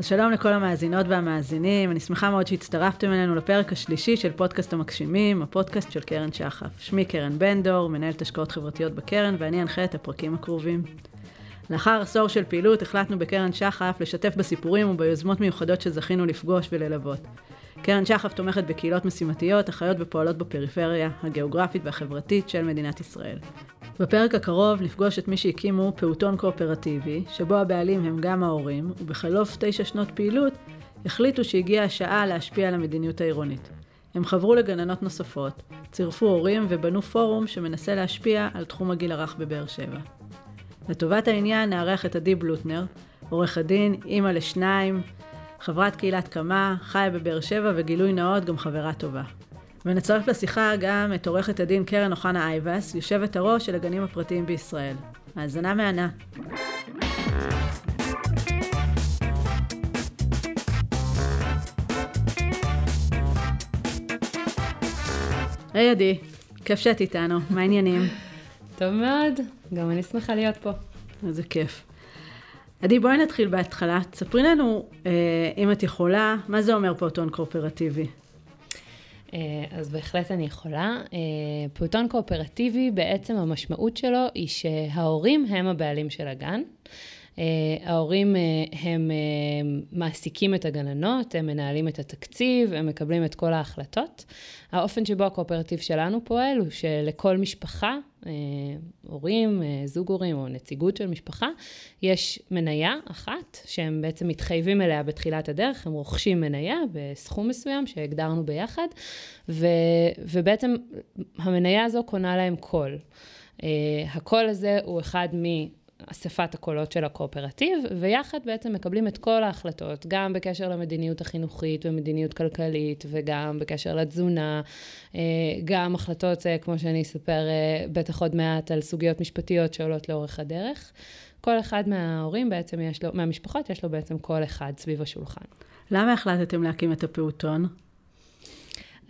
אז שלום לכל המאזינות והמאזינים, אני שמחה מאוד שהצטרפתם אלינו לפרק השלישי של פודקאסט המגשימים, הפודקאסט של קרן שחף. שמי קרן בן דור, מנהלת השקעות חברתיות בקרן, ואני אנחה את הפרקים הקרובים. לאחר עשור של פעילות החלטנו בקרן שחף לשתף בסיפורים וביוזמות מיוחדות שזכינו לפגוש וללוות. קרן שחף תומכת בקהילות משימתיות, החיות ופועלות בפריפריה הגיאוגרפית והחברתית של מדינת ישראל. בפרק הקרוב נפגוש את מי שהקימו פעוטון קואופרטיבי, שבו הבעלים הם גם ההורים, ובחלוף תשע שנות פעילות החליטו שהגיעה השעה להשפיע על המדיניות העירונית. הם חברו לגננות נוספות, צירפו הורים ובנו פורום שמנסה להשפיע על תחום הגיל הרך בבאר שבע. לטובת העניין נארח את עדי בלוטנר, עורכת דין, אימא לשניים, חברת קהילת קמה, חיה בבאר שבע וגילוי נאות גם חברה טובה. ונצרף לשיחה גם את עורכת הדין קרן אוחנה אייבס, יושבת הראש של הגנים הפרטיים בישראל. האזנה מהנה. היי עדי, כיף שאת איתנו, מה העניינים? טוב מאוד, גם אני שמחה להיות פה. איזה כיף. עדי, בואי נתחיל בהתחלה. תספרי לנו, אה, אם את יכולה, מה זה אומר פעוטון קואופרטיבי? אה, אז בהחלט אני יכולה. אה, פעוטון קואופרטיבי, בעצם המשמעות שלו היא שההורים הם הבעלים של הגן. אה, ההורים הם מעסיקים את הגננות, הם מנהלים את התקציב, הם מקבלים את כל ההחלטות. האופן שבו הקואופרטיב שלנו פועל הוא שלכל משפחה אה, הורים, אה, זוג הורים או נציגות של משפחה, יש מניה אחת שהם בעצם מתחייבים אליה בתחילת הדרך, הם רוכשים מניה בסכום מסוים שהגדרנו ביחד, ו, ובעצם המניה הזו קונה להם קול. אה, הקול הזה הוא אחד מ... אספת הקולות של הקואופרטיב, ויחד בעצם מקבלים את כל ההחלטות, גם בקשר למדיניות החינוכית ומדיניות כלכלית, וגם בקשר לתזונה, אה, גם החלטות, אה, כמו שאני אספר אה, בטח עוד מעט, על סוגיות משפטיות שעולות לאורך הדרך. כל אחד מההורים בעצם יש לו, מהמשפחות יש לו בעצם קול אחד סביב השולחן. למה החלטתם להקים את הפעוטון?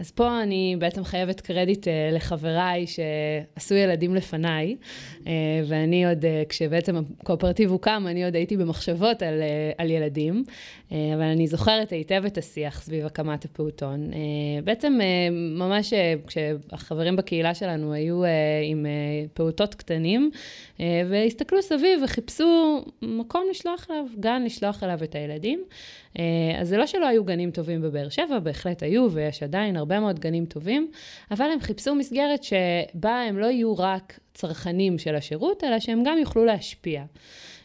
אז פה אני בעצם חייבת קרדיט uh, לחבריי שעשו ילדים לפניי, uh, ואני עוד, uh, כשבעצם הקואופרטיב הוקם, אני עוד הייתי במחשבות על, uh, על ילדים, uh, אבל אני זוכרת היטב את השיח סביב הקמת הפעוטון. Uh, בעצם uh, ממש uh, כשהחברים בקהילה שלנו היו uh, עם uh, פעוטות קטנים, uh, והסתכלו סביב וחיפשו מקום לשלוח אליו, גן לשלוח אליו את הילדים. Uh, אז זה לא שלא היו גנים טובים בבאר שבע, בהחלט היו, ויש עדיין הרבה הרבה מאוד גנים טובים, אבל הם חיפשו מסגרת שבה הם לא יהיו רק צרכנים של השירות, אלא שהם גם יוכלו להשפיע.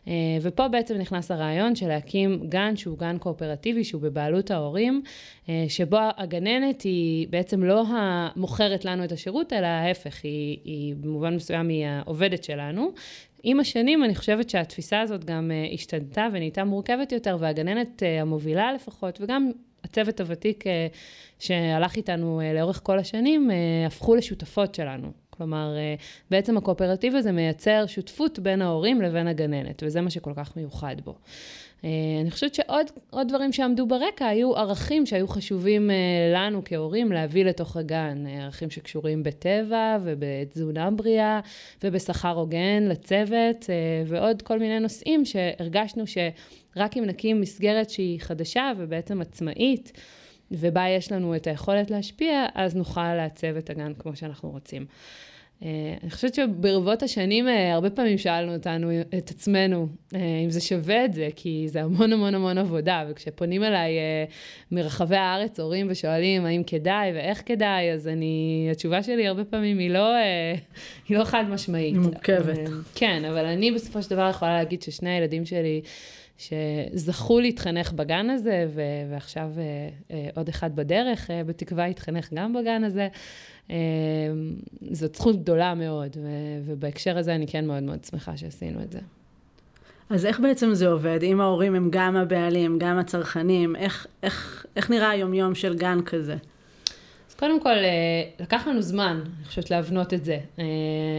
אה, ופה בעצם נכנס הרעיון של להקים גן שהוא גן קואופרטיבי, שהוא בבעלות ההורים, אה, שבו הגננת היא בעצם לא המוכרת לנו את השירות, אלא ההפך, היא, היא במובן מסוים היא העובדת שלנו. עם השנים אני חושבת שהתפיסה הזאת גם אה, השתנתה ונהייתה מורכבת יותר, והגננת המובילה לפחות, וגם הצוות הוותיק שהלך איתנו אה, לאורך כל השנים, אה, הפכו לשותפות שלנו. כלומר, אה, בעצם הקואופרטיב הזה מייצר שותפות בין ההורים לבין הגננת, וזה מה שכל כך מיוחד בו. אני חושבת שעוד דברים שעמדו ברקע היו ערכים שהיו חשובים לנו כהורים להביא לתוך הגן, ערכים שקשורים בטבע ובתזונה בריאה ובשכר הוגן לצוות ועוד כל מיני נושאים שהרגשנו שרק אם נקים מסגרת שהיא חדשה ובעצם עצמאית, ובה יש לנו את היכולת להשפיע, אז נוכל לעצב את הגן כמו שאנחנו רוצים. Uh, אני חושבת שברבות השנים, uh, הרבה פעמים שאלנו אותנו, את עצמנו, uh, אם זה שווה את זה, כי זה המון המון המון עבודה, וכשפונים אליי uh, מרחבי הארץ הורים ושואלים האם כדאי ואיך כדאי, אז אני, התשובה שלי הרבה פעמים היא לא, uh, היא לא חד משמעית. היא מורכבת. Uh, כן, אבל אני בסופו של דבר יכולה להגיד ששני הילדים שלי, שזכו להתחנך בגן הזה, ו- ועכשיו אה, אה, עוד אחד בדרך, אה, בתקווה יתחנך גם בגן הזה. אה, זאת זכות גדולה מאוד, ובהקשר הזה אני כן מאוד מאוד שמחה שעשינו את זה. אז איך בעצם זה עובד? אם ההורים הם גם הבעלים, גם הצרכנים, איך, איך, איך נראה היומיום של גן כזה? קודם כל, אה, לקח לנו זמן, אני חושבת, להבנות את זה. אה,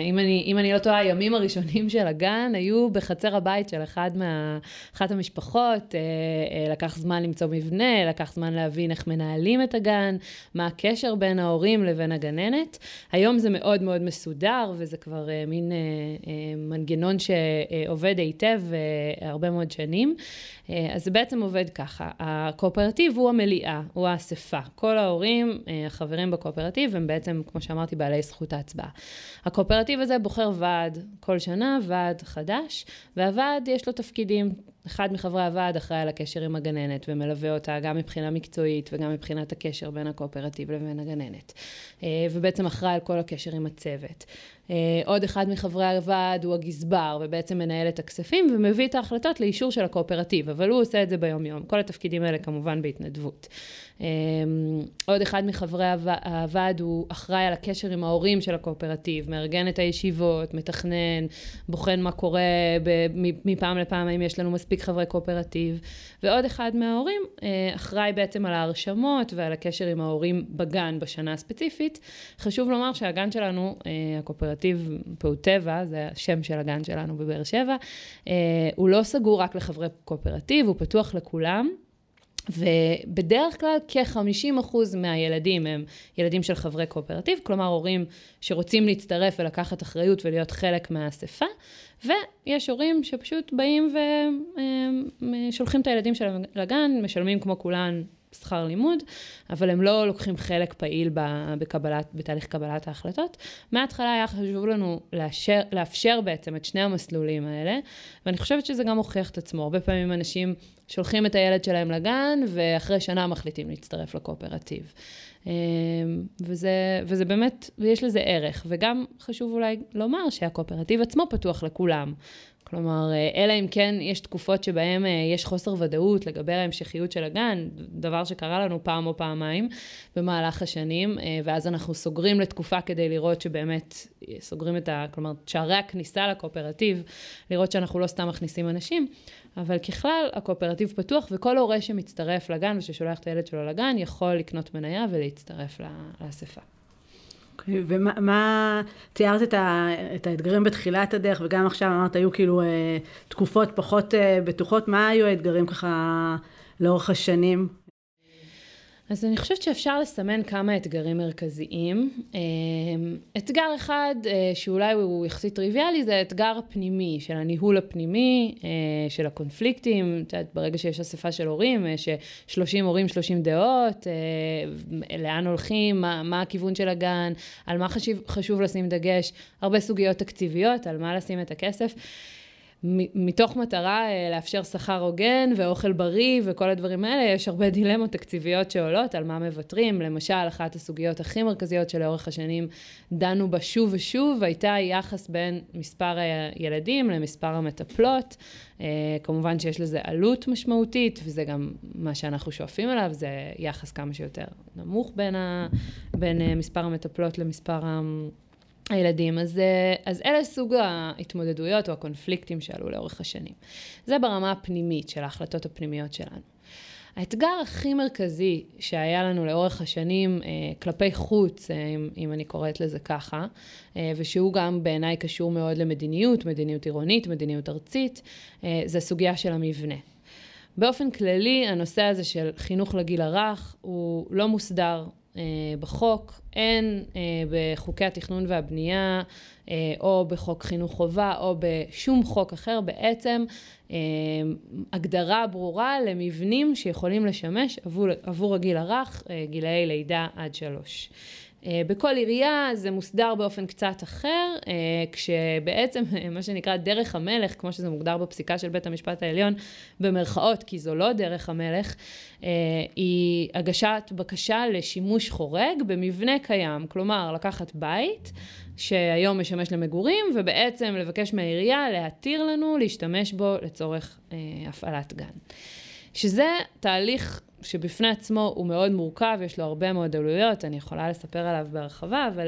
אם אני, אם אני לא טועה, הימים הראשונים של הגן היו בחצר הבית של אחד מה, אחת המשפחות. אה, לקח זמן למצוא מבנה, לקח זמן להבין איך מנהלים את הגן, מה הקשר בין ההורים לבין הגננת. היום זה מאוד מאוד מסודר, וזה כבר מין מנגנון שעובד היטב הרבה מאוד שנים. אז זה בעצם עובד ככה, הקואופרטיב הוא המליאה, הוא האספה. כל ההורים, החברים בקואופרטיב, הם בעצם, כמו שאמרתי, בעלי זכות ההצבעה. הקואופרטיב הזה בוחר ועד כל שנה, ועד חדש, והוועד יש לו תפקידים. אחד מחברי הוועד אחראי על הקשר עם הגננת ומלווה אותה גם מבחינה מקצועית וגם מבחינת הקשר בין הקואופרטיב לבין הגננת. ובעצם אחראי על כל הקשר עם הצוות. עוד אחד מחברי הוועד הוא הגזבר, ובעצם מנהל את הכספים ומביא את ההחלטות לאישור של הקואופרטיב, אבל הוא עושה את זה ביום-יום. כל התפקידים האלה כמובן בהתנדבות. עוד אחד מחברי הוועד הוא אחראי על הקשר עם ההורים של הקואופרטיב, מארגן את הישיבות, מתכנן, בוחן מה קורה מפעם לפעם, האם יש לנו מספיק חברי קואופרטיב. ועוד אחד מההורים אחראי בעצם על ההרשמות ועל הקשר עם ההורים בגן בשנה הספציפית. חשוב לומר שהגן שלנו, הקואופרטיב פעוט טבע, זה השם של הגן שלנו בבאר שבע, הוא לא סגור רק לחברי קואופרטיב, הוא פתוח לכולם. ובדרך כלל כ-50% מהילדים הם ילדים של חברי קואופרטיב, כלומר הורים שרוצים להצטרף ולקחת אחריות ולהיות חלק מהאספה, ויש הורים שפשוט באים ושולחים את הילדים שלהם לגן, משלמים כמו כולן שכר לימוד, אבל הם לא לוקחים חלק פעיל בקבלת, בתהליך קבלת ההחלטות. מההתחלה היה חשוב לנו לאשר, לאפשר בעצם את שני המסלולים האלה, ואני חושבת שזה גם הוכיח את עצמו. הרבה פעמים אנשים שולחים את הילד שלהם לגן, ואחרי שנה מחליטים להצטרף לקואופרטיב. אמ, וזה, וזה באמת, ויש לזה ערך. וגם חשוב אולי לומר שהקואופרטיב עצמו פתוח לכולם. כלומר, אה, אלא אם כן יש תקופות שבהן אה, יש חוסר ודאות לגבי ההמשכיות של הגן, דבר שקרה לנו פעם או פעמיים במהלך השנים, אה, ואז אנחנו סוגרים לתקופה כדי לראות שבאמת סוגרים את ה... כלומר, שערי הכניסה לקואופרטיב, לראות שאנחנו לא סתם מכניסים אנשים, אבל ככלל, הקואופרטיב פתוח, וכל הורה שמצטרף לגן וששולח את הילד שלו לגן, יכול לקנות מניה ולהצטרף לאספה. ומה, תיארת את, ה, את האתגרים בתחילת הדרך, וגם עכשיו אמרת, היו כאילו אה, תקופות פחות אה, בטוחות, מה היו האתגרים ככה לאורך השנים? אז אני חושבת שאפשר לסמן כמה אתגרים מרכזיים. אמ, אתגר אחד, אה, שאולי הוא יחסית טריוויאלי, זה האתגר הפנימי, של הניהול הפנימי, אה, של הקונפליקטים. את יודעת, ברגע שיש אספה של הורים, אה, ש-30 הורים, 30 דעות, לאן הולכים, מה, מה הכיוון של הגן, על מה חשוב, חשוב לשים דגש, הרבה סוגיות תקציביות, על מה לשים את הכסף. מתוך מטרה אה, לאפשר שכר הוגן ואוכל בריא וכל הדברים האלה, יש הרבה דילמות תקציביות שעולות על מה מוותרים. למשל, אחת הסוגיות הכי מרכזיות שלאורך השנים דנו בה שוב ושוב, הייתה יחס בין מספר הילדים למספר המטפלות. אה, כמובן שיש לזה עלות משמעותית, וזה גם מה שאנחנו שואפים אליו, זה יחס כמה שיותר נמוך בין, ה, בין אה, מספר המטפלות למספר ה... הילדים. אז, אה, אז אלה סוג ההתמודדויות או הקונפליקטים שעלו לאורך השנים. זה ברמה הפנימית של ההחלטות הפנימיות שלנו. האתגר הכי מרכזי שהיה לנו לאורך השנים אה, כלפי חוץ, אה, אם, אם אני קוראת לזה ככה, אה, ושהוא גם בעיניי קשור מאוד למדיניות, מדיניות עירונית, מדיניות ארצית, אה, זה הסוגיה של המבנה. באופן כללי, הנושא הזה של חינוך לגיל הרך הוא לא מוסדר בחוק, אין אה, בחוקי התכנון והבנייה, אה, או בחוק חינוך חובה, או בשום חוק אחר, בעצם הגדרה ברורה למבנים שיכולים לשמש עבור, עבור הגיל הרך, גילאי לידה עד שלוש. אה, בכל עירייה זה מוסדר באופן קצת אחר, אה, כשבעצם מה שנקרא דרך המלך, כמו שזה מוגדר בפסיקה של בית המשפט העליון, במרכאות, כי זו לא דרך המלך, אה, היא הגשת בקשה לשימוש חורג במבנה קיים, כלומר לקחת בית שהיום משמש למגורים, ובעצם לבקש מהעירייה להתיר לנו להשתמש בו לצורך הפעלת גן. שזה תהליך שבפני עצמו הוא מאוד מורכב, יש לו הרבה מאוד עלויות, אני יכולה לספר עליו בהרחבה, אבל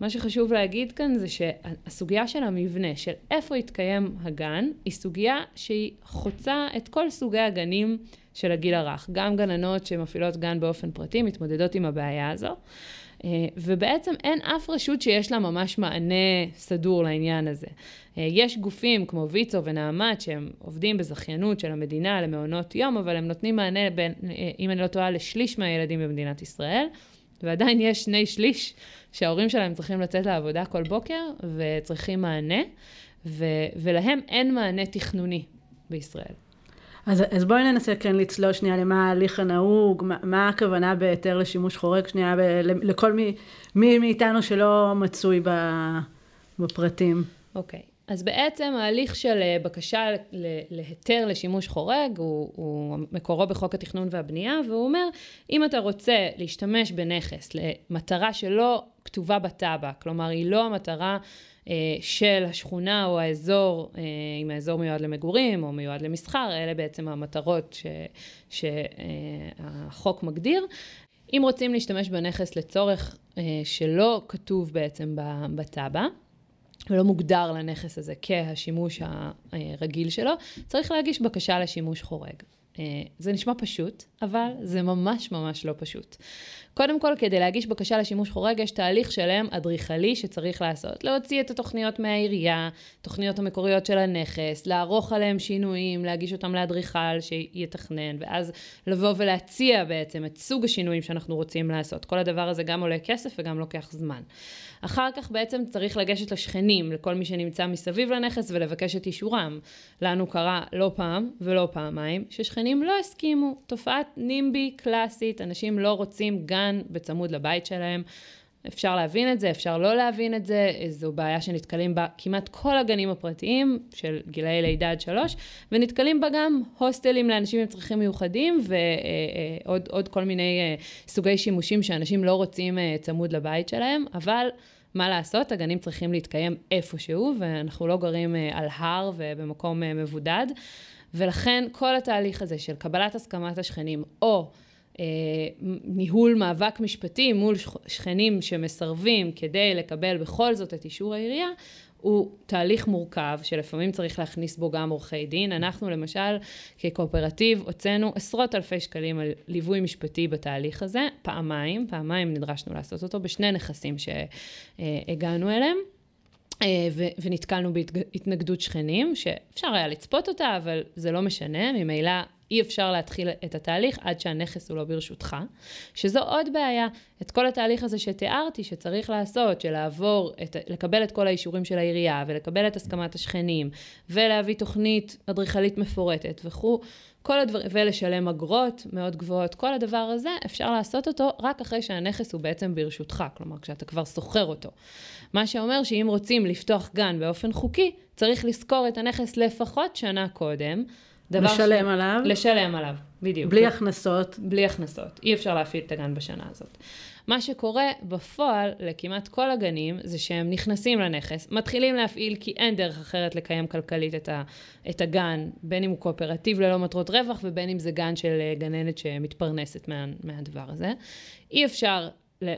מה שחשוב להגיד כאן זה שהסוגיה של המבנה, של איפה יתקיים הגן, היא סוגיה שהיא חוצה את כל סוגי הגנים של הגיל הרך. גם גננות שמפעילות גן באופן פרטי מתמודדות עם הבעיה הזו. אה, ובעצם אין אף רשות שיש לה ממש מענה סדור לעניין הזה. אה, יש גופים כמו ויצו ונעמת שהם עובדים בזכיינות של המדינה למעונות יום, אבל הם נותנים מענה, בין, אה, אם אני לא טועה, לשליש מהילדים במדינת ישראל, ועדיין יש שני שליש שההורים שלהם צריכים לצאת לעבודה כל בוקר וצריכים מענה, ו- ולהם אין מענה תכנוני בישראל. אז, אז בואי ננסה כן לצלול שנייה למה ההליך הנהוג, מה, מה הכוונה בהיתר לשימוש חורג, שנייה ב, לכל מי, מי מאיתנו שלא מצוי ב, בפרטים. אוקיי. Okay. אז בעצם ההליך של אה, בקשה להיתר לשימוש חורג הוא, הוא מקורו בחוק התכנון והבנייה, והוא אומר, אם אתה רוצה להשתמש בנכס למטרה שלא כתובה בתב"ע, כלומר היא לא המטרה של השכונה או האזור, אה, אם האזור מיועד למגורים או מיועד למסחר, אלה בעצם המטרות שהחוק מגדיר. אם רוצים להשתמש בנכס לצורך שלא כתוב בעצם בתב"ע, ולא מוגדר לנכס הזה כהשימוש הרגיל שלו, צריך להגיש בקשה לשימוש חורג. אה, זה נשמע פשוט, אבל זה ממש ממש לא פשוט. קודם כל, כדי להגיש בקשה לשימוש חורג, יש תהליך שלם אדריכלי שצריך לעשות. להוציא את התוכניות מהעירייה, תוכניות המקוריות של הנכס, לערוך עליהם שינויים, להגיש אותם לאדריכל שיתכנן, ואז לבוא ולהציע בעצם את סוג השינויים שאנחנו רוצים לעשות. כל הדבר הזה גם עולה כסף וגם לוקח זמן. אחר כך בעצם צריך לגשת לשכנים, לכל מי שנמצא מסביב לנכס ולבקש את אישורם. לנו קרה לא פעם ולא פעמיים ששכנים לא הסכימו. תופעת נימבי קלאסית, אנשים לא רוצים גן בצמוד לבית שלהם. אפשר להבין את זה, אפשר לא להבין את זה, זו בעיה שנתקלים בה כמעט כל הגנים הפרטיים של גילאי לידה עד שלוש, ונתקלים בה גם הוסטלים לאנשים עם צרכים מיוחדים ועוד עוד כל מיני אה, סוגי שימושים שאנשים לא רוצים אה, צמוד לבית שלהם, אבל מה לעשות, הגנים צריכים להתקיים איפשהו, ואנחנו לא גרים אה, על הר ובמקום מבודד, ולכן כל התהליך הזה של קבלת הסכמת השכנים, או אה, ניהול מאבק משפטי מול שכנים שמסרבים כדי לקבל בכל זאת את אישור העירייה, הוא תהליך מורכב, שלפעמים צריך להכניס בו גם עורכי דין. אנחנו למשל, כקואופרטיב, הוצאנו עשרות אלפי שקלים על ליווי משפטי בתהליך הזה, פעמיים, פעמיים נדרשנו לעשות אותו בשני נכסים שהגענו אליהם. אה, ונתקלנו בהתנגדות שכנים, שאפשר היה לצפות אותה, אבל זה לא משנה, ממילא אי אפשר להתחיל את התהליך עד שהנכס הוא לא ברשותך, שזו עוד בעיה. את כל התהליך הזה שתיארתי, שצריך לעשות, של לעבור, את, לקבל את כל האישורים של העירייה, ולקבל את הסכמת השכנים, ולהביא תוכנית אדריכלית מפורטת וכו', כל הדברים, ולשלם אגרות מאוד גבוהות, כל הדבר הזה, אפשר לעשות אותו רק אחרי שהנכס הוא בעצם ברשותך, כלומר, כשאתה כבר שוכר אותו. מה שאומר שאם רוצים לפתוח גן באופן חוקי, צריך לשכור את הנכס לפחות שנה קודם. לשלם ש... עליו. לשלם עליו, בדיוק. בלי הכנסות. בלי הכנסות. אי אפשר להפעיל את הגן בשנה הזאת. מה שקורה בפועל לכמעט כל הגנים, זה שהם נכנסים לנכס, מתחילים להפעיל כי אין דרך אחרת לקיים כלכלית את, ה, את הגן, בין אם הוא קואופרטיב ללא מטרות רווח ובין אם זה גן של אה, גננת שמתפרנסת מה, מהדבר הזה. אי אפשר אה,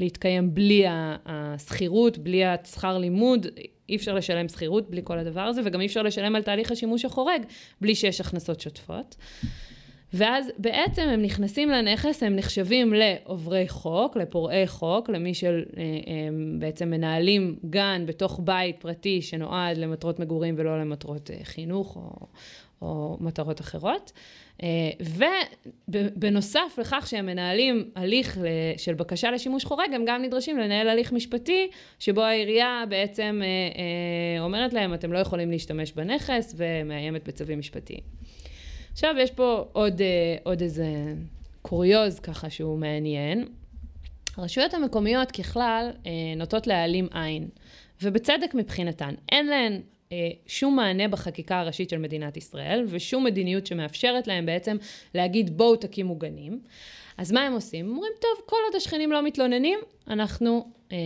להתקיים בלי השכירות, בלי השכר לימוד, אי אפשר לשלם שכירות בלי כל הדבר הזה, וגם אי אפשר לשלם על תהליך השימוש החורג בלי שיש הכנסות שוטפות. ואז בעצם הם נכנסים לנכס, הם נחשבים לעוברי חוק, לפורעי חוק, למי שבעצם אה, מנהלים גן בתוך בית פרטי שנועד למטרות מגורים ולא למטרות אה, חינוך או, או מטרות אחרות. אה, ובנוסף לכך שהם מנהלים הליך של בקשה לשימוש חורג, הם גם נדרשים לנהל הליך משפטי, שבו העירייה בעצם אומרת להם, אתם לא יכולים להשתמש בנכס, ומאיימת בצווים משפטיים. עכשיו יש פה עוד, אה, עוד איזה קוריוז ככה שהוא מעניין. הרשויות המקומיות ככלל אה, נוטות להעלים עין, ובצדק מבחינתן. אין להן אה, שום מענה בחקיקה הראשית של מדינת ישראל, ושום מדיניות שמאפשרת להם בעצם להגיד בואו תקימו גנים. אז מה הם עושים? הם אומרים, טוב, כל עוד השכנים לא מתלוננים, אנחנו אה,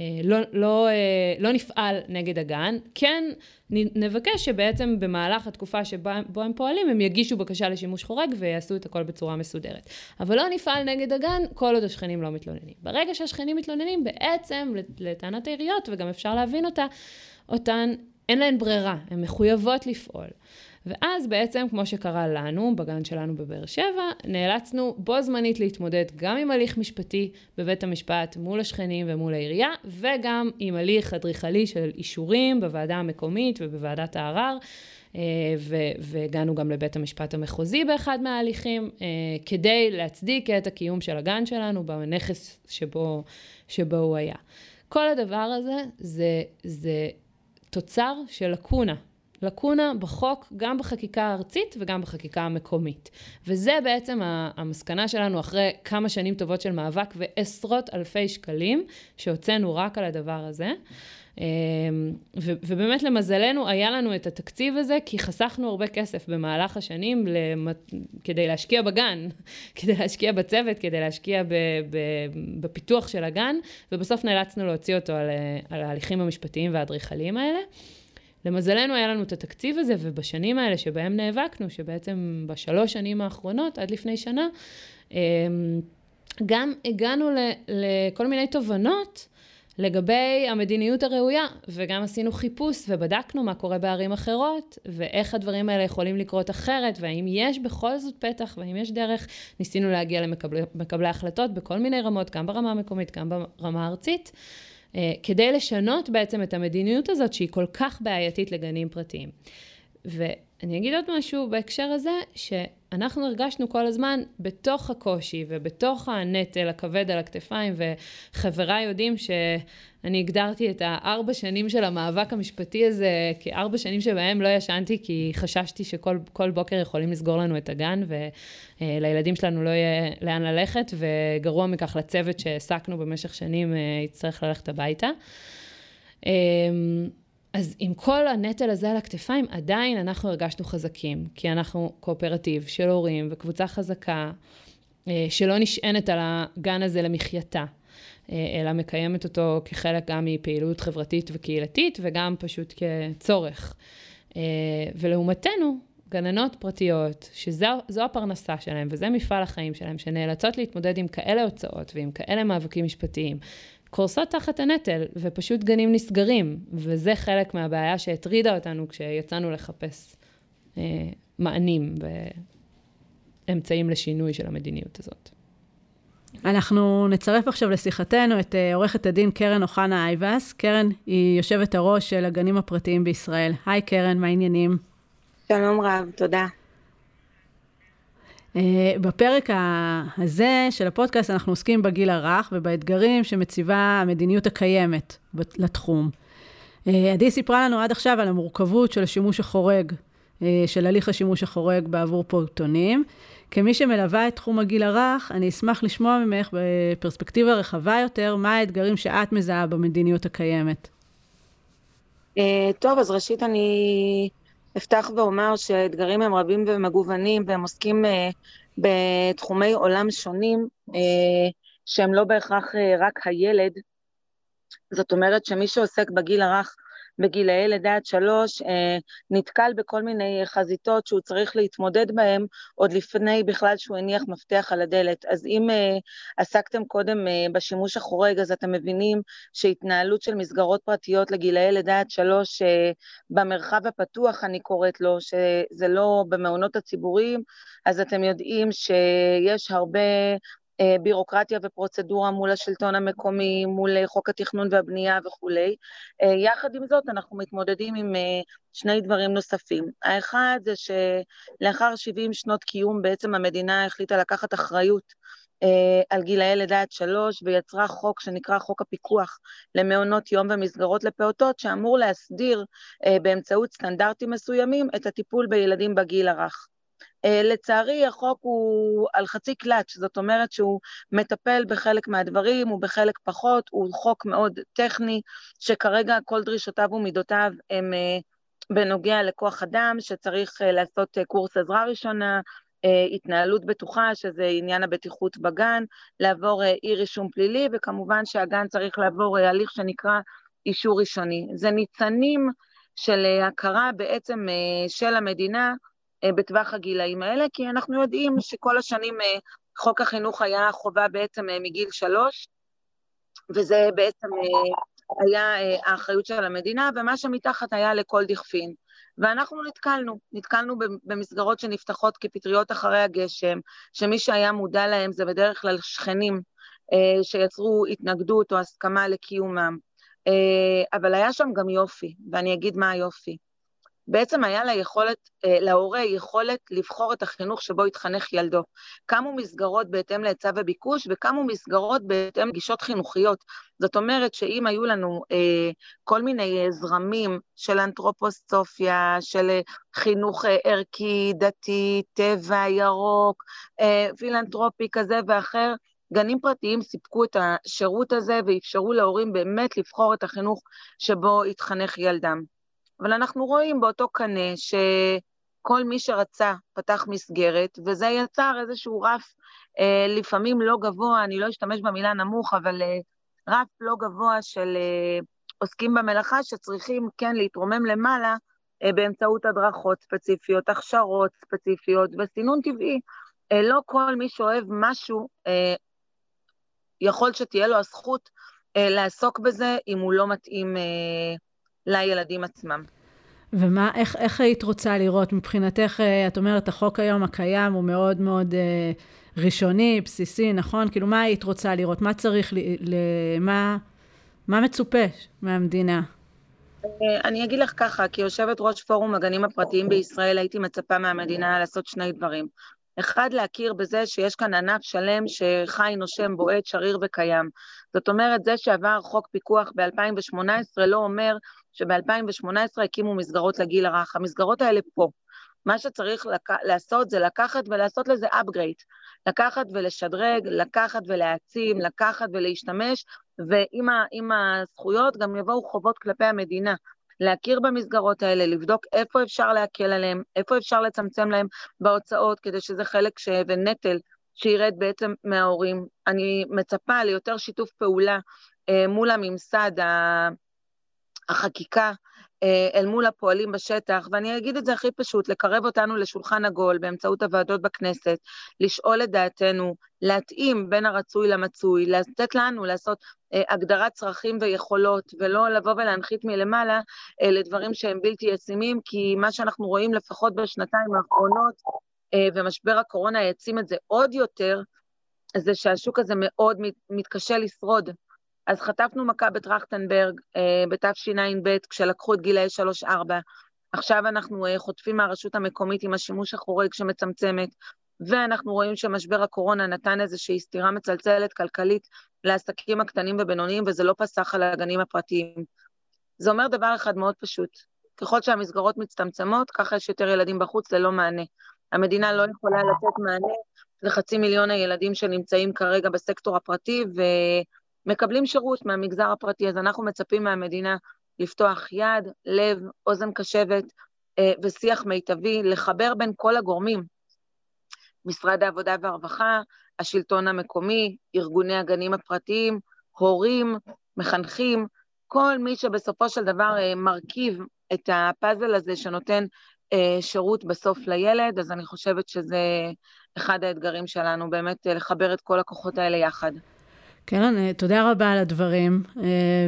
אה, לא, לא, אה, לא נפעל נגד הגן. כן נבקש שבעצם במהלך התקופה שבו הם פועלים, הם יגישו בקשה לשימוש חורג ויעשו את הכל בצורה מסודרת. אבל לא נפעל נגד הגן כל עוד השכנים לא מתלוננים. ברגע שהשכנים מתלוננים, בעצם, לטענת העיריות, וגם אפשר להבין אותה, אותן, אין להן ברירה, הן מחויבות לפעול. ואז בעצם, כמו שקרה לנו, בגן שלנו בבאר שבע, נאלצנו בו זמנית להתמודד גם עם הליך משפטי בבית המשפט מול השכנים ומול העירייה, וגם עם הליך אדריכלי של אישורים בוועדה המקומית ובוועדת הערר. אה, והגענו גם לבית המשפט המחוזי באחד מההליכים, אה, כדי להצדיק את הקיום של הגן שלנו בנכס שבו, שבו הוא היה. כל הדבר הזה זה, זה תוצר של לקונה לקונה בחוק, גם בחקיקה הארצית וגם בחקיקה המקומית. וזה בעצם המסקנה שלנו אחרי כמה שנים טובות של מאבק ועשרות אלפי שקלים שהוצאנו רק על הדבר הזה. אמ, ו- ובאמת למזלנו היה לנו את התקציב הזה, כי חסכנו הרבה כסף במהלך השנים למת... כדי להשקיע בגן, כדי להשקיע בצוות, כדי להשקיע ב- ב- בפיתוח של הגן, ובסוף נאלצנו להוציא אותו על, על ההליכים המשפטיים והאדריכליים האלה. למזלנו היה לנו את התקציב הזה, ובשנים האלה שבהם נאבקנו, שבעצם בשלוש שנים האחרונות, עד לפני שנה, אמ, גם הגענו לכל מיני תובנות לגבי המדיניות הראויה, וגם עשינו חיפוש ובדקנו מה קורה בערים אחרות, ואיך הדברים האלה יכולים לקרות אחרת, והאם יש בכל זאת פתח, והאם יש דרך. ניסינו להגיע למקבלי החלטות בכל מיני רמות, גם ברמה המקומית, גם ברמה הארצית, אה, כדי לשנות בעצם את המדיניות הזאת, שהיא כל כך בעייתית לגנים פרטיים. ואני אגיד עוד משהו בהקשר הזה, שאנחנו הרגשנו כל הזמן בתוך הקושי ובתוך הנטל הכבד על הכתפיים, וחבריי יודעים שאני הגדרתי את הארבע שנים של המאבק המשפטי הזה כארבע שנים שבהם לא ישנתי, כי חששתי שכל בוקר יכולים לסגור לנו את הגן, ולילדים שלנו לא יהיה לאן ללכת, וגרוע מכך לצוות שהעסקנו במשך שנים אה, יצטרך ללכת הביתה. אז עם כל הנטל הזה על הכתפיים, עדיין אנחנו הרגשנו חזקים, כי אנחנו קואופרטיב של הורים וקבוצה חזקה, אה, שלא נשענת על הגן הזה למחייתה, אה, אלא מקיימת אותו כחלק גם מפעילות חברתית וקהילתית, וגם פשוט כצורך. אה, ולעומתנו, גננות פרטיות, שזו הפרנסה שלהם וזה מפעל החיים שלהם, שנאלצות להתמודד עם כאלה הוצאות ועם כאלה מאבקים משפטיים, קורסות תחת הנטל, ופשוט גנים נסגרים, וזה חלק מהבעיה שהטרידה אותנו כשיצאנו לחפש אה, מענים ואמצעים לשינוי של המדיניות הזאת. אנחנו נצרף עכשיו לשיחתנו את אה, עורכת הדין קרן אוחנה אייבס. קרן היא יושבת הראש של הגנים הפרטיים בישראל. היי קרן, מה העניינים? שלום רב, תודה. אה, בפרק הזה של הפודקאסט אנחנו עוסקים בגיל הרך ובאתגרים שמציבה המדיניות הקיימת לתחום. אה, עדי סיפרה לנו עד עכשיו על המורכבות של השימוש החורג, אה, של הליך השימוש החורג בעבור פעוטונים. כמי שמלווה את תחום הגיל הרך, אני אשמח לשמוע ממך בפרספקטיבה רחבה יותר, מה האתגרים שאת מזהה במדיניות הקיימת. טוב, אז ראשית אני אפתח ואומר שהאתגרים הם רבים ומגוונים והם עוסקים uh, בתחומי עולם שונים uh, שהם לא בהכרח uh, רק הילד. זאת אומרת שמי שעוסק בגיל הרך בגילאי לידה עד שלוש אה, נתקל בכל מיני חזיתות שהוא צריך להתמודד בהן עוד לפני בכלל שהוא הניח מפתח על הדלת. אז אם אה, עסקתם קודם אה, בשימוש החורג, אז אתם מבינים שהתנהלות של מסגרות פרטיות לגילאי לידה עד שלוש במרחב הפתוח, אני קוראת לו, שזה לא במעונות הציבוריים, אז אתם יודעים שיש הרבה בירוקרטיה ופרוצדורה מול השלטון המקומי, מול אה, חוק התכנון והבנייה וכולי. אה, יחד עם זאת, אנחנו מתמודדים עם שני דברים נוספים. האחד זה שלאחר 70 שנות קיום בעצם המדינה החליטה לקחת אחריות על גילאי לידה עד שלוש ויצרה חוק שנקרא חוק הפיקוח למעונות יום ומסגרות לפעוטות שאמור להסדיר באמצעות סטנדרטים מסוימים את הטיפול בילדים בגיל הרך. אה, לצערי החוק הוא על חצי קלאץ', זאת אומרת שהוא מטפל בחלק מהדברים ובחלק פחות, הוא חוק מאוד טכני, שכרגע כל דרישותיו ומידותיו הם אה, בנוגע לכוח אדם, שצריך אה, לעשות קורס עזרה ראשונה, התנהלות בטוחה, שזה עניין הבטיחות בגן, לעבור אי רישום פלילי, וכמובן שהגן צריך לעבור הליך שנקרא אישור ראשוני. זה ניצנים של הכרה בעצם של המדינה בטווח הגילאים האלה, כי אנחנו יודעים שכל השנים אה, חוק החינוך היה חובה בעצם אה, מגיל שלוש, וזה בעצם היה האחריות של המדינה, ומה שמתחת היה לכל דכפין. ואנחנו נתקלנו, נתקלנו במסגרות שנפתחות כפטריות אחרי הגשם, שמי שהיה מודע להם זה בדרך כלל שכנים שיצרו התנגדות או הסכמה לקיומם. אבל היה שם גם יופי, ואני אגיד מה היופי. בעצם היה יכולת, אה, להורה יכולת לבחור את החינוך שבו יתחנך ילדו. קמו מסגרות בהתאם להיצע וביקוש וקמו מסגרות בהתאם לגישות חינוכיות. זאת אומרת שאם היו לנו אה, כל מיני אה, זרמים של אנתרופוסטופיה, של אה, חינוך ערכי, דתי, טבע, ירוק, אה, פילנטרופי כזה ואחר, גנים פרטיים סיפקו את השירות הזה ואפשרו להורים באמת לבחור את החינוך שבו יתחנך ילדם. אבל אנחנו רואים באותו קנה שכל מי שרצה פתח מסגרת, וזה יצר איזשהו רף אה, לפעמים לא גבוה, אני לא אשתמש במילה נמוך, אבל אה, רף לא גבוה של אה, עוסקים במלאכה שצריכים כן להתרומם למעלה אה, באמצעות הדרכות ספציפיות, הכשרות ספציפיות וסינון טבעי. אה, לא כל מי שאוהב משהו, אה, יכול שתהיה לו הזכות אה, לעסוק בזה אם הוא לא מתאים אה, לילדים עצמם. ומה, איך, איך היית רוצה לראות מבחינתך, אה, את אומרת, החוק היום הקיים הוא מאוד מאוד אה, ראשוני, בסיסי, נכון? כאילו, מה היית רוצה לראות? מה צריך, ל, ל, מה, מה מצופה מהמדינה? אה, אני אגיד לך ככה, כיושבת ראש פורום הגנים הפרטיים בישראל, הייתי מצפה מהמדינה לעשות שני דברים. אחד, להכיר בזה שיש כאן ענף שלם שחי, נושם, בועט, שריר וקיים. זאת אומרת, זה שעבר חוק פיקוח ב-2018 לא אומר שב-2018 הקימו מסגרות לגיל הרך. המסגרות האלה פה. מה שצריך לק... לעשות זה לקחת ולעשות לזה upgrade. לקחת ולשדרג, לקחת ולהעצים, לקחת ולהשתמש, ועם הזכויות גם יבואו חובות כלפי המדינה. להכיר במסגרות האלה, לבדוק איפה אפשר להקל עליהם, איפה אפשר לצמצם להם בהוצאות, כדי שזה חלק ש... ונטל שירד בעצם מההורים. אני מצפה ליותר שיתוף פעולה אה, מול הממסד, החקיקה, אה, אל מול הפועלים בשטח, ואני אגיד את זה הכי פשוט, לקרב אותנו לשולחן עגול באמצעות הוועדות בכנסת, לשאול את דעתנו, להתאים בין הרצוי למצוי, לתת לנו לעשות אה, הגדרת צרכים ויכולות, ולא לבוא ולהנחית מלמעלה אה, לדברים שהם בלתי ישימים, כי מה שאנחנו רואים לפחות בשנתיים האחרונות, אה, ומשבר הקורונה העצים את זה עוד יותר, זה שהשוק הזה מאוד מתקשה לשרוד. אז חטפנו מכה בטרכטנברג אה, בתשע"ב, כשלקחו את גילאי 3-4. עכשיו אנחנו אה, חוטפים מהרשות המקומית עם השימוש החורג שמצמצמת, ואנחנו רואים שמשבר הקורונה נתן איזושהי סתירה מצלצלת כלכלית לעסקים הקטנים ובינוניים, וזה לא פסח על הגנים הפרטיים. זה אומר דבר אחד מאוד פשוט, ככל שהמסגרות מצטמצמות, ככה יש יותר ילדים בחוץ ללא מענה. המדינה לא יכולה לתת מענה לחצי מיליון הילדים שנמצאים כרגע בסקטור הפרטי, ו... מקבלים שירות מהמגזר הפרטי, אז אנחנו מצפים מהמדינה לפתוח יד, לב, אוזן קשבת אה, ושיח מיטבי, לחבר בין כל הגורמים, משרד העבודה והרווחה, השלטון המקומי, ארגוני הגנים הפרטיים, הורים, מחנכים, כל מי שבסופו של דבר אה, מרכיב את הפאזל הזה שנותן אה, שירות בסוף לילד, אז אני חושבת שזה אחד האתגרים שלנו, באמת לחבר את כל הכוחות האלה יחד. קרן, אה, תודה רבה על הדברים, אה,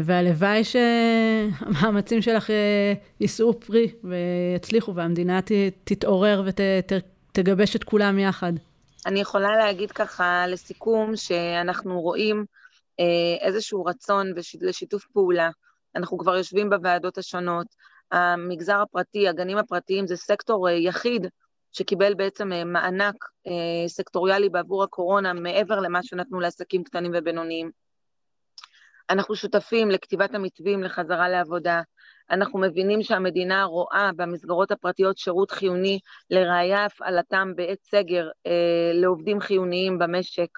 והלוואי שהמאמצים שלך אה, יישאו פרי ויצליחו, והמדינה תתעורר ותגבש את כולם יחד. אני יכולה להגיד ככה לסיכום, שאנחנו רואים איזשהו רצון לשיתוף פעולה. אנחנו כבר יושבים בוועדות השונות. המגזר הפרטי, הגנים הפרטיים, זה סקטור יחיד שקיבל בעצם אה, מענק אה, סקטוריאלי בעבור הקורונה מעבר למה שנתנו לעסקים קטנים ובינוניים. אנחנו שותפים לכתיבת המתווים לחזרה לעבודה. אנחנו מבינים שהמדינה רואה במסגרות הפרטיות שירות חיוני, לראיה הפעלתם בעת סגר אה, לעובדים חיוניים במשק.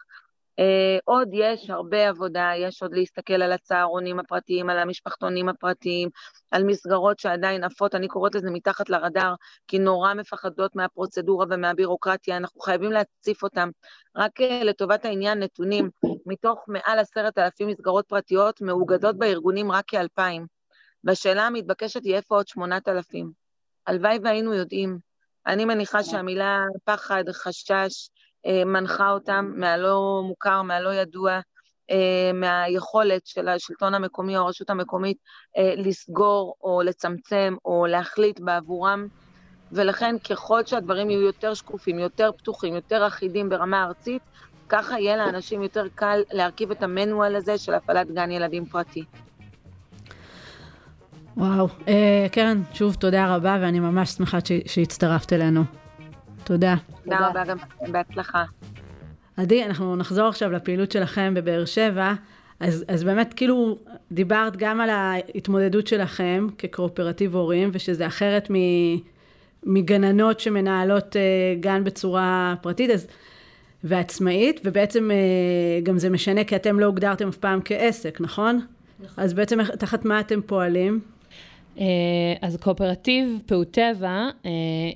Uh, עוד יש הרבה עבודה, יש עוד להסתכל על הצהרונים הפרטיים, על המשפחתונים הפרטיים, על מסגרות שעדיין עפות, אני קוראת לזה מתחת לרדאר, כי נורא מפחדות מהפרוצדורה ומהבירוקרטיה, אנחנו חייבים להציף אותם. רק uh, לטובת העניין, נתונים, מתוך מעל עשרת אלפים מסגרות פרטיות, מאוגדות בארגונים רק כאלפיים. והשאלה המתבקשת היא איפה עוד שמונת אלפים? הלוואי והיינו יודעים. אני מניחה שהמילה פחד, חשש, אה, מנחה אותם מהלא מוכר, מהלא ידוע, אה, מהיכולת של השלטון המקומי או הרשות המקומית אה, לסגור או לצמצם או להחליט בעבורם. ולכן ככל שהדברים יהיו יותר שקופים, יותר פתוחים, יותר אחידים ברמה ארצית, ככה יהיה לאנשים יותר קל להרכיב את המנואל הזה של הפעלת גן ילדים פרטי. וואו. אה, קרן, שוב תודה רבה, ואני ממש שמחה שהצטרפת אלינו. תודה. תודה רבה, גם בהצלחה. עדי, אנחנו נחזור עכשיו לפעילות שלכם בבאר שבע. אז, אז באמת, כאילו, דיברת גם על ההתמודדות שלכם כקואופרטיב הורים, ושזה אחרת מגננות שמנהלות uh, גן בצורה פרטית אז, ועצמאית, ובעצם uh, גם זה משנה כי אתם לא הוגדרתם אף פעם כעסק, נכון? נכון. אז בעצם תחת מה אתם פועלים? אה, אז קואופרטיב פעוט טבע אה,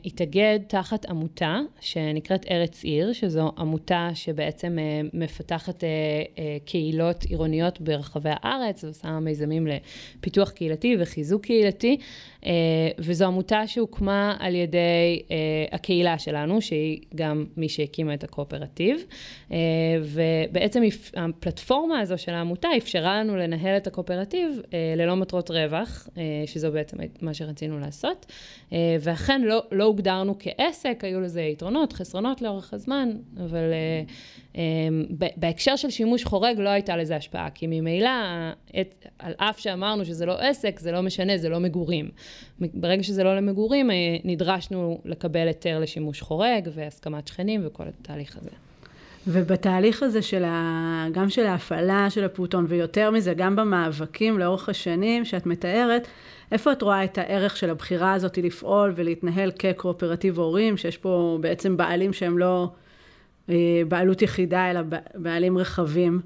התאגד תחת עמותה שנקראת ארץ עיר, שזו עמותה שבעצם אה, מפתחת קהילות עירוניות ברחבי הארץ, ועושה מיזמים לפיתוח קהילתי וחיזוק קהילתי. וזו עמותה שהוקמה על ידי הקהילה שלנו, שהיא גם מי שהקימה את הקואופרטיב. ובעצם הפלטפורמה הזו של העמותה אפשרה לנו לנהל את הקואופרטיב ללא מטרות רווח, שזו בעצם מה שרצינו לעשות. ואכן לא, לא הוגדרנו כעסק, היו לזה יתרונות, חסרונות לאורך הזמן, אבל בהקשר של שימוש חורג לא הייתה לזה השפעה, כי ממילא, על אף שאמרנו שזה לא עסק, זה לא משנה, זה לא מגורים. ברגע שזה לא למגורים, אה, נדרשנו לקבל היתר לשימוש חורג והסכמת שכנים וכל התהליך הזה. ובתהליך הזה של ה... גם של ההפעלה של הפעוטון, ויותר מזה, גם במאבקים לאורך השנים שאת מתארת, איפה את רואה את הערך של הבחירה הזאת לפעול ולהתנהל כקואופרטיב הורים, שיש פה בעצם בעלים שהם לא אה, בעלות יחידה, אלא בעלים רחבים?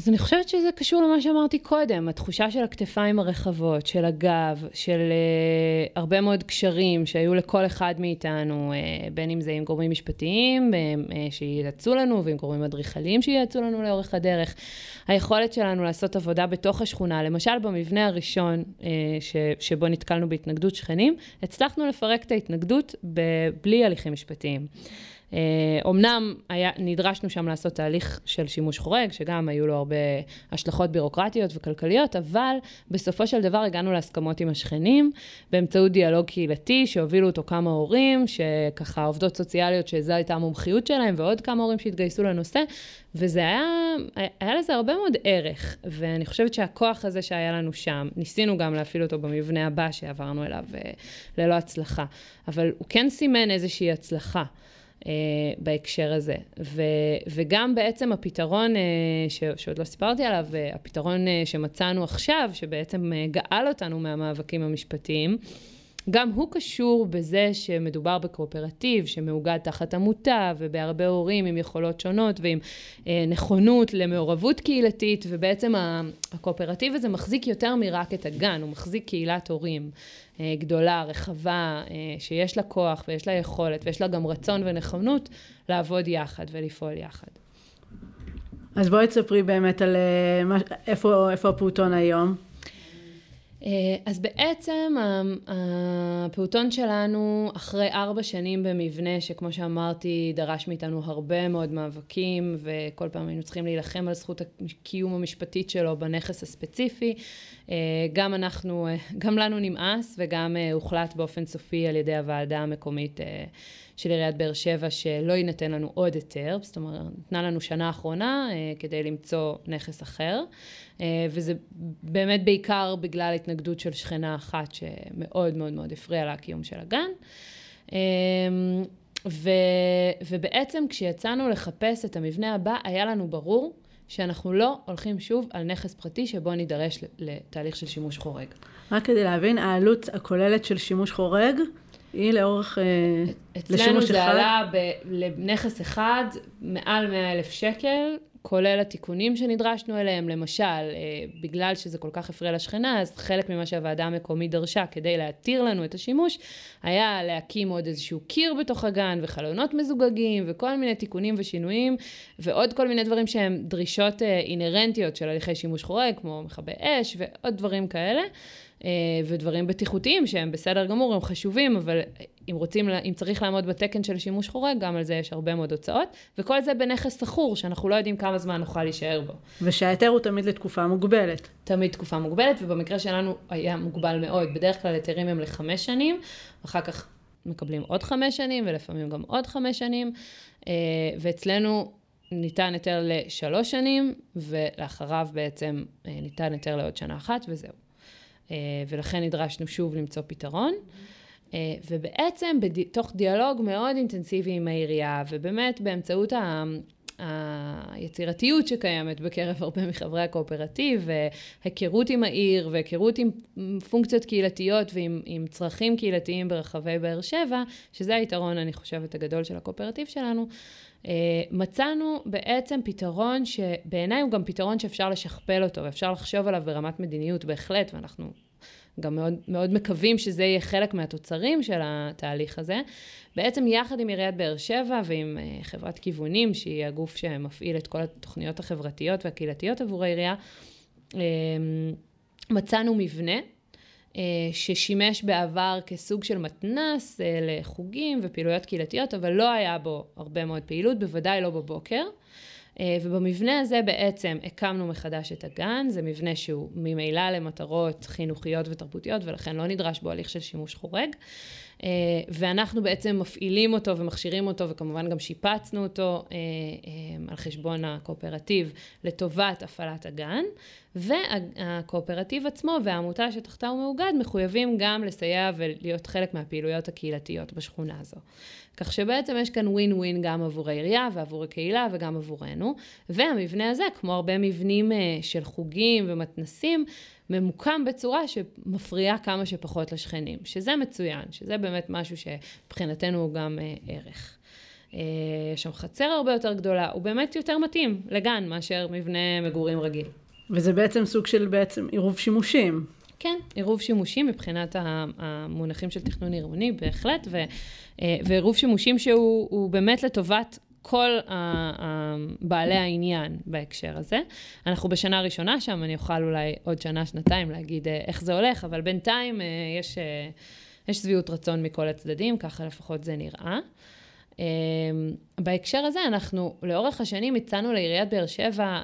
אז אני חושבת שזה קשור למה שאמרתי קודם, התחושה של הכתפיים הרחבות, של הגב, של uh, הרבה מאוד קשרים שהיו לכל אחד מאיתנו, uh, בין אם זה עם גורמים משפטיים uh, שייעצו לנו ועם גורמים אדריכליים שייעצו לנו לאורך הדרך. היכולת שלנו לעשות עבודה בתוך השכונה, למשל במבנה הראשון uh, ש, שבו נתקלנו בהתנגדות שכנים, הצלחנו לפרק את ההתנגדות בלי הליכים משפטיים. אומנם אה, היה, נדרשנו שם לעשות תהליך של שימוש חורג, שגם היו לו הרבה השלכות בירוקרטיות וכלכליות, אבל בסופו של דבר הגענו להסכמות עם השכנים, באמצעות דיאלוג קהילתי שהובילו אותו כמה הורים, שככה עובדות סוציאליות שזו הייתה המומחיות שלהם, ועוד כמה הורים שהתגייסו לנושא, וזה היה, היה לזה הרבה מאוד ערך, ואני חושבת שהכוח הזה שהיה לנו שם, ניסינו גם להפעיל אותו במבנה הבא שעברנו אליו אה, ללא הצלחה, אבל הוא כן סימן איזושהי הצלחה. אה, בהקשר הזה. ו, וגם בעצם הפתרון, אה, ש, שעוד לא סיפרתי עליו, אה, הפתרון אה, שמצאנו עכשיו, שבעצם אה, גאל אותנו מהמאבקים המשפטיים, גם הוא קשור בזה שמדובר בקואופרטיב שמאוגד תחת עמותה ובהרבה הורים עם יכולות שונות ועם אה, נכונות למעורבות קהילתית ובעצם הקואופרטיב הזה מחזיק יותר מרק את הגן, הוא מחזיק קהילת הורים אה, גדולה, רחבה, אה, שיש לה כוח ויש לה יכולת ויש לה גם רצון ונכונות לעבוד יחד ולפעול יחד. אז בואי תספרי באמת על אה, איפה, איפה הפעוטון היום. אה, אז בעצם הפעוטון שלנו, אחרי ארבע שנים במבנה, שכמו שאמרתי, דרש מאיתנו הרבה מאוד מאבקים, וכל פעם היינו צריכים להילחם על זכות הקיום המשפטית שלו בנכס הספציפי, אה, גם אנחנו, אה, גם לנו נמאס, וגם הוחלט באופן סופי על ידי הוועדה המקומית של עיריית באר שבע שלא יינתן לנו עוד היתר, זאת אומרת, נתנה לנו שנה אחרונה אה, כדי למצוא נכס אחר, אה, וזה באמת בעיקר בגלל התנגדות של שכנה אחת שמאוד מאוד מאוד הפריעה לקיום של הגן. אה, ו, ובעצם כשיצאנו לחפש את המבנה הבא, היה לנו ברור שאנחנו לא הולכים שוב על נכס פרטי שבו נידרש לתהליך של שימוש חורג. רק כדי להבין, העלות הכוללת של שימוש חורג היא לאורך, אה, לשימוש אחד? אצלנו זה עלה לנכס אחד מעל 100 אלף שקל, כולל התיקונים שנדרשנו אליהם, למשל, אה, בגלל שזה כל כך הפריע לשכנה, אז חלק ממה שהוועדה המקומית דרשה כדי להתיר לנו את השימוש, היה להקים עוד איזשהו קיר בתוך הגן, וחלונות מזוגגים, וכל מיני תיקונים ושינויים, ועוד כל מיני דברים שהם דרישות אה, אינהרנטיות של הליכי שימוש חורג, כמו מכבי אש, ועוד דברים כאלה. אה, ודברים בטיחותיים שהם בסדר גמור, הם חשובים, אבל אם רוצים, אם צריך לעמוד בתקן של שימוש חורג, גם על זה יש הרבה מאוד הוצאות, וכל זה בנכס סחור, שאנחנו לא יודעים כמה זמן נוכל להישאר בו. ושההיתר הוא תמיד לתקופה מוגבלת. תמיד תקופה מוגבלת, ובמקרה שלנו היה מוגבל מאוד. בדרך כלל היתרים הם לחמש שנים, אחר כך מקבלים עוד חמש שנים, ולפעמים גם עוד חמש שנים, אה, ואצלנו ניתן היתר לשלוש שנים, ולאחריו בעצם אה, ניתן היתר לעוד שנה אחת, וזהו. ולכן נדרשנו שוב למצוא פתרון. ובעצם בתוך דיאלוג מאוד אינטנסיבי עם העירייה, ובאמת באמצעות היצירתיות שקיימת בקרב הרבה מחברי הקואופרטיב, והיכרות עם העיר, והיכרות עם פונקציות קהילתיות ועם צרכים קהילתיים ברחבי באר שבע, שזה היתרון, אני חושבת, הגדול של הקואופרטיב שלנו, אה, מצאנו בעצם פתרון שבעיניי הוא גם פתרון שאפשר לשכפל אותו, ואפשר לחשוב עליו ברמת מדיניות בהחלט, ואנחנו גם מאוד, מאוד מקווים שזה יהיה חלק מהתוצרים של התהליך הזה. בעצם יחד עם עיריית באר שבע ועם uh, חברת כיוונים, שהיא הגוף שמפעיל את כל התוכניות החברתיות והקהילתיות עבור העירייה, uh, מצאנו מבנה ששימש בעבר כסוג של מתנס uh, לחוגים ופעילויות קהילתיות, אבל לא היה בו הרבה מאוד פעילות, בוודאי לא בבוקר. אה, ובמבנה הזה בעצם הקמנו מחדש את הגן, זה מבנה שהוא ממילא למטרות חינוכיות ותרבותיות ולכן לא נדרש בו הליך של שימוש חורג. אה, ואנחנו בעצם מפעילים אותו ומכשירים אותו וכמובן גם שיפצנו אותו אה, על חשבון הקואופרטיב לטובת הפעלת הגן. והקואופרטיב עצמו והעמותה שתחתה הוא מאוגד מחויבים גם לסייע ולהיות חלק מהפעילויות הקהילתיות בשכונה הזו. כך שבעצם יש כאן ווין ווין גם עבור העירייה ועבור הקהילה וגם עבורנו. והמבנה הזה, כמו הרבה מבנים אה, של חוגים ומתנסים, ממוקם בצורה שמפריעה כמה שפחות לשכנים, שזה מצוין, שזה באמת משהו שמבחינתנו הוא גם אה, ערך. אה, יש שם חצר הרבה יותר גדולה, הוא באמת יותר מתאים לגן מאשר מבנה מגורים רגיל. וזה בעצם סוג של בעצם עירוב שימושים. כן, עירוב שימושים מבחינת המונחים של תכנון עירוני, בהחלט, ו, אה, ועירוב שימושים שהוא באמת לטובת כל בעלי העניין בהקשר הזה. אנחנו בשנה ראשונה שם, אני אוכל אולי עוד שנה, שנתיים להגיד אה, איך זה הולך, אבל בינתיים אה, יש, יש שביעות רצון מכל הצדדים, ככה לפחות זה נראה. אמ, בהקשר הזה, אנחנו לאורך השנים הצענו לעיריית באר שבע, אה,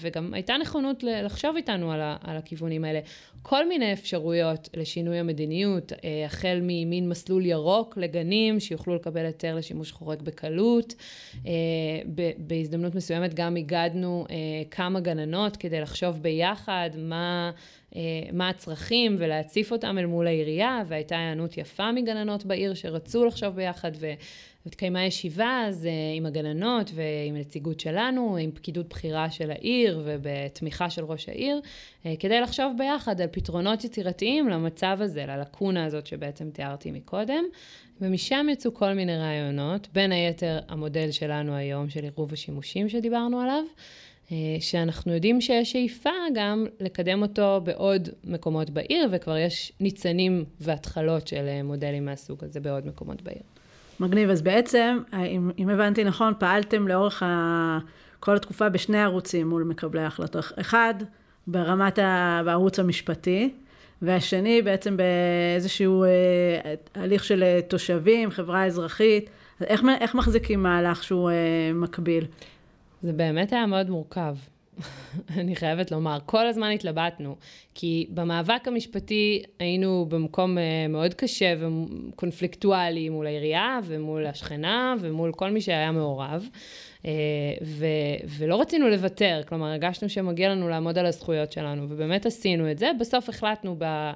וגם הייתה נכונות לחשוב איתנו על, על הכיוונים האלה, כל מיני אפשרויות לשינוי המדיניות, אה, החל ממין מסלול ירוק לגנים, שיוכלו לקבל היתר לשימוש חורג בקלות. אה, בהזדמנות מסוימת גם הגדנו כמה גננות כדי לחשוב ביחד מה... מה הצרכים ולהציף אותם אל מול העירייה, והייתה היענות יפה מגננות בעיר שרצו לחשוב ביחד ו... התקיימה ישיבה אז אה, עם הגננות ועם הנציגות שלנו, עם פקידות בכירה של העיר ובתמיכה של ראש העיר, אה, כדי לחשוב ביחד על פתרונות יצירתיים למצב הזה, ללקונה הזאת שבעצם תיארתי מקודם. ומשם יצאו כל מיני רעיונות, בין היתר המודל שלנו היום של עירוב השימושים שדיברנו עליו. אה, שאנחנו יודעים שיש שאיפה גם לקדם אותו בעוד מקומות בעיר, וכבר יש ניצנים והתחלות של מודלים מהסוג הזה בעוד מקומות בעיר. מגניב. אז בעצם, אם, אם הבנתי נכון, פעלתם לאורך ה, כל התקופה בשני ערוצים מול מקבלי ההחלטות. אחד, ברמת ה, בערוץ המשפטי, והשני בעצם באיזשהו אה, הליך של אה, תושבים, חברה אזרחית. איך, איך מחזיקים מהלך שהוא אה, מקביל? זה באמת היה מאוד מורכב. אני חייבת לומר. כל הזמן התלבטנו, כי במאבק המשפטי היינו במקום uh, מאוד קשה וקונפליקטואלי מול העירייה ומול השכנה ומול כל מי שהיה מעורב. Uh, ו- ולא רצינו לוותר, כלומר, הרגשנו שמגיע לנו לעמוד על הזכויות שלנו, ובאמת עשינו את זה. בסוף החלטנו ב-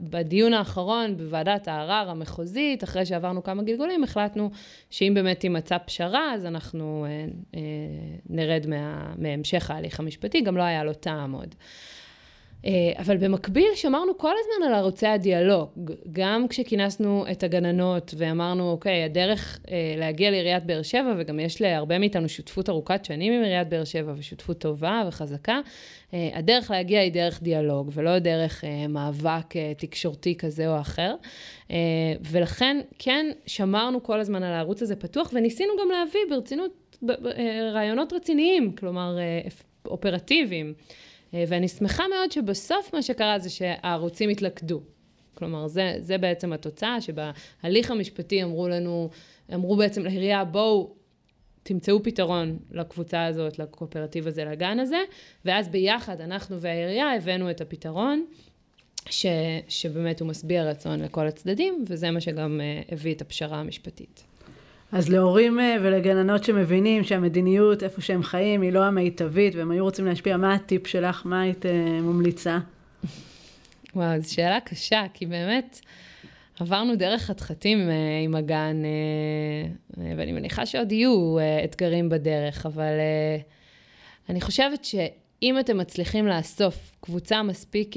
בדיון האחרון בוועדת הערר המחוזית, אחרי שעברנו כמה גלגולים, החלטנו שאם באמת תימצא פשרה, אז אנחנו אה, אה, נרד מה, מהמשך ההליך המשפטי, גם לא היה לו טעם עוד. אה, אבל במקביל שמרנו כל הזמן על ערוצי הדיאלוג, גם כשכינסנו את הגננות ואמרנו, אוקיי, הדרך אה, להגיע לעיריית באר שבע, וגם יש להרבה מאיתנו שותפות ארוכת שנים עם עיריית באר שבע ושותפות טובה וחזקה, אה, הדרך להגיע היא דרך דיאלוג, ולא דרך מאבק תקשורתי כזה או אחר. ולכן, כן, שמרנו כל הזמן על הערוץ הזה פתוח, וניסינו גם להביא ברצינות רעיונות רציניים, כלומר, אופרטיביים. אה, ואני שמחה מאוד שבסוף מה שקרה זה שהערוצים התלכדו. כלומר, זה, זה בעצם התוצאה, שבהליך המשפטי אמרו לנו, אמרו בעצם לעירייה, בואו תמצאו פתרון לקבוצה הזאת, לקואופרטיב הזה, לגן הזה, ואז ביחד, אנחנו והעירייה, הבאנו את הפתרון, ש, שבאמת הוא משביע רצון לכל הצדדים, וזה מה שגם uh, הביא את הפשרה המשפטית. אז להורים אה, ולגננות שמבינים שהמדיניות, איפה שהם חיים, היא לא המיטבית, והם היו רוצים להשפיע, מה הטיפ שלך? מה היית אה, ממליצה? וואו, זו שאלה קשה, כי באמת עברנו דרך חתחתים אה, עם הגן, ואני מניחה שעוד יהיו אתגרים בדרך, אבל אני חושבת שאם אתם מצליחים לאסוף קבוצה מספיק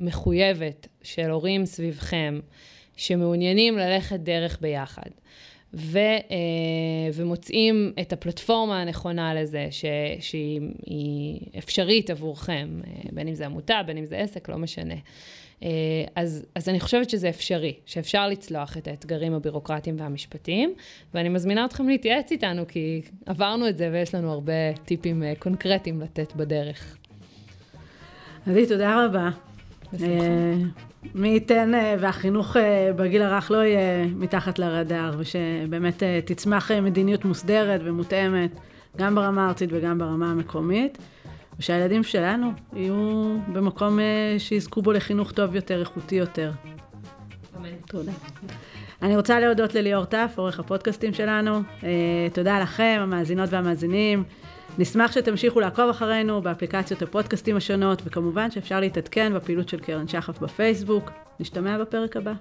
מחויבת של הורים סביבכם, שמעוניינים ללכת דרך ביחד, ו, ומוצאים את הפלטפורמה הנכונה לזה, ש, שהיא אפשרית עבורכם, בין אם זה עמותה, בין אם זה עסק, לא משנה. אה, אז, אז אני חושבת שזה אפשרי, שאפשר לצלוח את האתגרים הבירוקרטיים והמשפטיים, ואני מזמינה אתכם להתייעץ איתנו, כי עברנו את זה ויש לנו הרבה טיפים אה, קונקרטיים לתת בדרך. עדי, תודה רבה. אה, מי ייתן והחינוך בגיל הרך לא יהיה מתחת לרדאר, ושבאמת תצמח מדיניות מוסדרת ומותאמת, גם ברמה הארצית וגם ברמה המקומית. ושהילדים שלנו יהיו במקום אה, שיזכו בו לחינוך טוב יותר, איכותי יותר. אמן. תודה. אני רוצה להודות לליאור טף, עורך הפודקאסטים שלנו. אה, תודה לכם, המאזינות והמאזינים. נשמח שתמשיכו לעקוב אחרינו באפליקציות הפודקאסטים השונות, וכמובן שאפשר להתעדכן בפעילות של קרן שחף בפייסבוק. נשתמע בפרק הבא.